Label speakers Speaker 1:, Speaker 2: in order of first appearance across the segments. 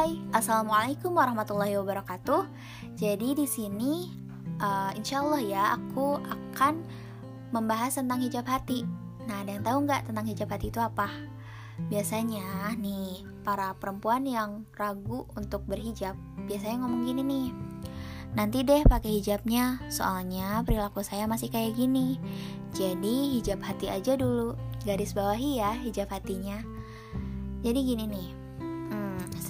Speaker 1: Hai, assalamualaikum warahmatullahi wabarakatuh. Jadi di sini, uh, insya Allah ya, aku akan membahas tentang hijab hati. Nah, ada yang tahu nggak tentang hijab hati itu apa? Biasanya nih, para perempuan yang ragu untuk berhijab, biasanya ngomong gini nih. Nanti deh pakai hijabnya, soalnya perilaku saya masih kayak gini. Jadi hijab hati aja dulu, garis bawahi ya hijab hatinya. Jadi gini nih,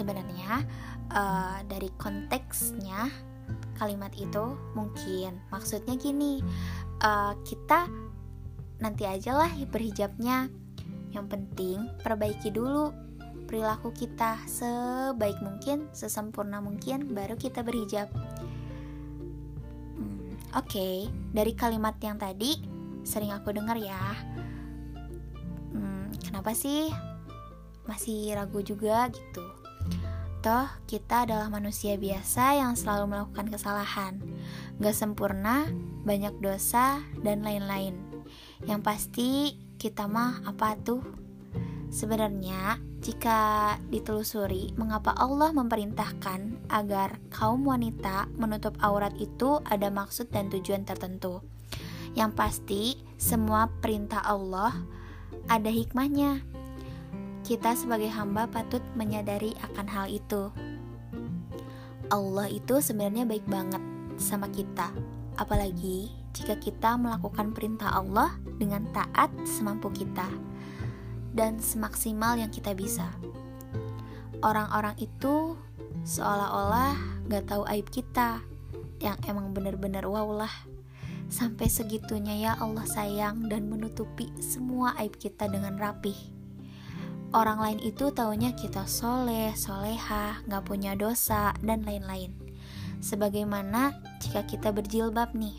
Speaker 1: sebenarnya uh, dari konteksnya kalimat itu mungkin. Maksudnya gini uh, kita nanti aja lah berhijabnya. Yang penting perbaiki dulu perilaku kita sebaik mungkin sesempurna mungkin baru kita berhijab. Hmm, oke. Okay. dari kalimat yang tadi sering aku dengar ya. Hmm, kenapa sih? Masih ragu juga gitu Toh, kita adalah manusia biasa yang selalu melakukan kesalahan, gak sempurna, banyak dosa, dan lain-lain. Yang pasti, kita mah apa tuh? Sebenarnya, jika ditelusuri, mengapa Allah memerintahkan agar kaum wanita menutup aurat itu ada maksud dan tujuan tertentu. Yang pasti, semua perintah Allah ada hikmahnya kita sebagai hamba patut menyadari akan hal itu. Allah itu sebenarnya baik banget sama kita, apalagi jika kita melakukan perintah Allah dengan taat semampu kita dan semaksimal yang kita bisa. Orang-orang itu seolah-olah gak tahu aib kita, yang emang bener-bener wow lah. Sampai segitunya ya Allah sayang dan menutupi semua aib kita dengan rapih. Orang lain itu taunya kita soleh, soleha, gak punya dosa, dan lain-lain. Sebagaimana jika kita berjilbab nih,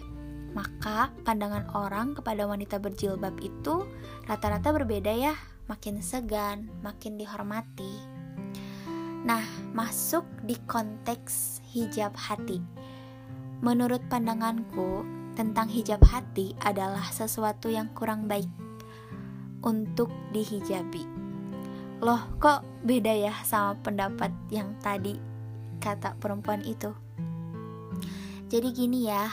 Speaker 1: maka pandangan orang kepada wanita berjilbab itu rata-rata berbeda ya, makin segan, makin dihormati. Nah, masuk di konteks hijab hati. Menurut pandanganku, tentang hijab hati adalah sesuatu yang kurang baik untuk dihijabi loh kok beda ya sama pendapat yang tadi kata perempuan itu? Jadi gini ya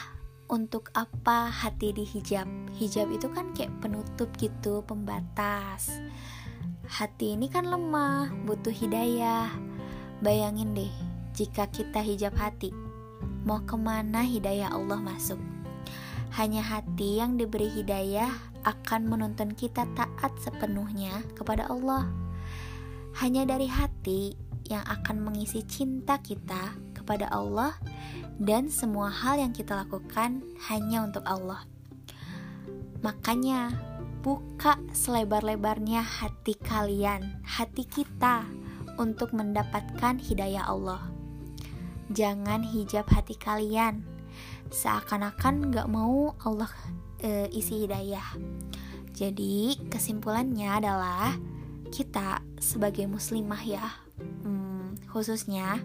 Speaker 1: untuk apa hati di hijab hijab itu kan kayak penutup gitu pembatas. Hati ini kan lemah butuh hidayah. Bayangin deh jika kita hijab hati mau ke mana hidayah Allah masuk? Hanya hati yang diberi hidayah akan menuntun kita taat sepenuhnya kepada Allah hanya dari hati yang akan mengisi cinta kita kepada Allah dan semua hal yang kita lakukan hanya untuk Allah. Makanya, buka selebar-lebarnya hati kalian, hati kita untuk mendapatkan hidayah Allah. Jangan hijab hati kalian, seakan-akan gak mau Allah e, isi hidayah. Jadi, kesimpulannya adalah kita sebagai muslimah ya. Hmm, khususnya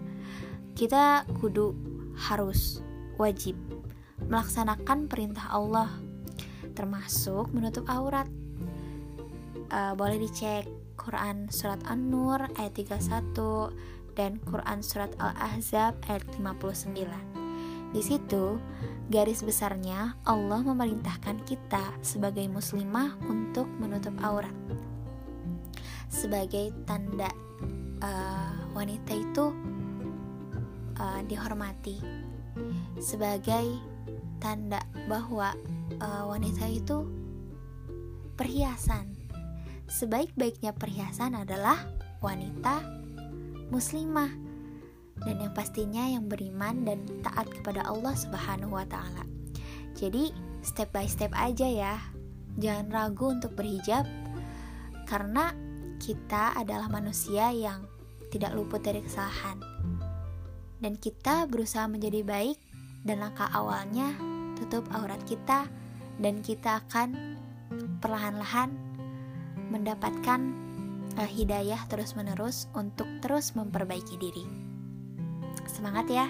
Speaker 1: kita kudu harus wajib melaksanakan perintah Allah termasuk menutup aurat. Uh, boleh dicek Quran surat An-Nur ayat 31 dan Quran surat Al-Ahzab ayat 59 di situ garis besarnya Allah memerintahkan kita sebagai muslimah untuk menutup aurat sebagai tanda uh, wanita itu uh, dihormati sebagai tanda bahwa uh, wanita itu perhiasan sebaik-baiknya perhiasan adalah wanita muslimah dan yang pastinya yang beriman dan taat kepada Allah Subhanahu wa taala. Jadi, step by step aja ya. Jangan ragu untuk berhijab karena kita adalah manusia yang tidak luput dari kesalahan. Dan kita berusaha menjadi baik dan langkah awalnya tutup aurat kita dan kita akan perlahan-lahan mendapatkan uh, hidayah terus-menerus untuk terus memperbaiki diri. Semangat ya.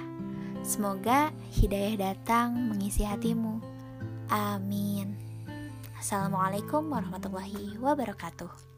Speaker 1: Semoga hidayah datang mengisi hatimu. Amin. Assalamualaikum warahmatullahi wabarakatuh.